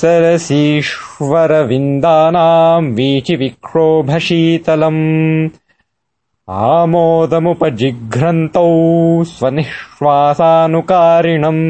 सरसीश्वरविन्दानाम् वीचिविक्रोभशीतलम् आमोदमुपजिघ्रन्तौ स्वनिःश्वासानुकारिणम्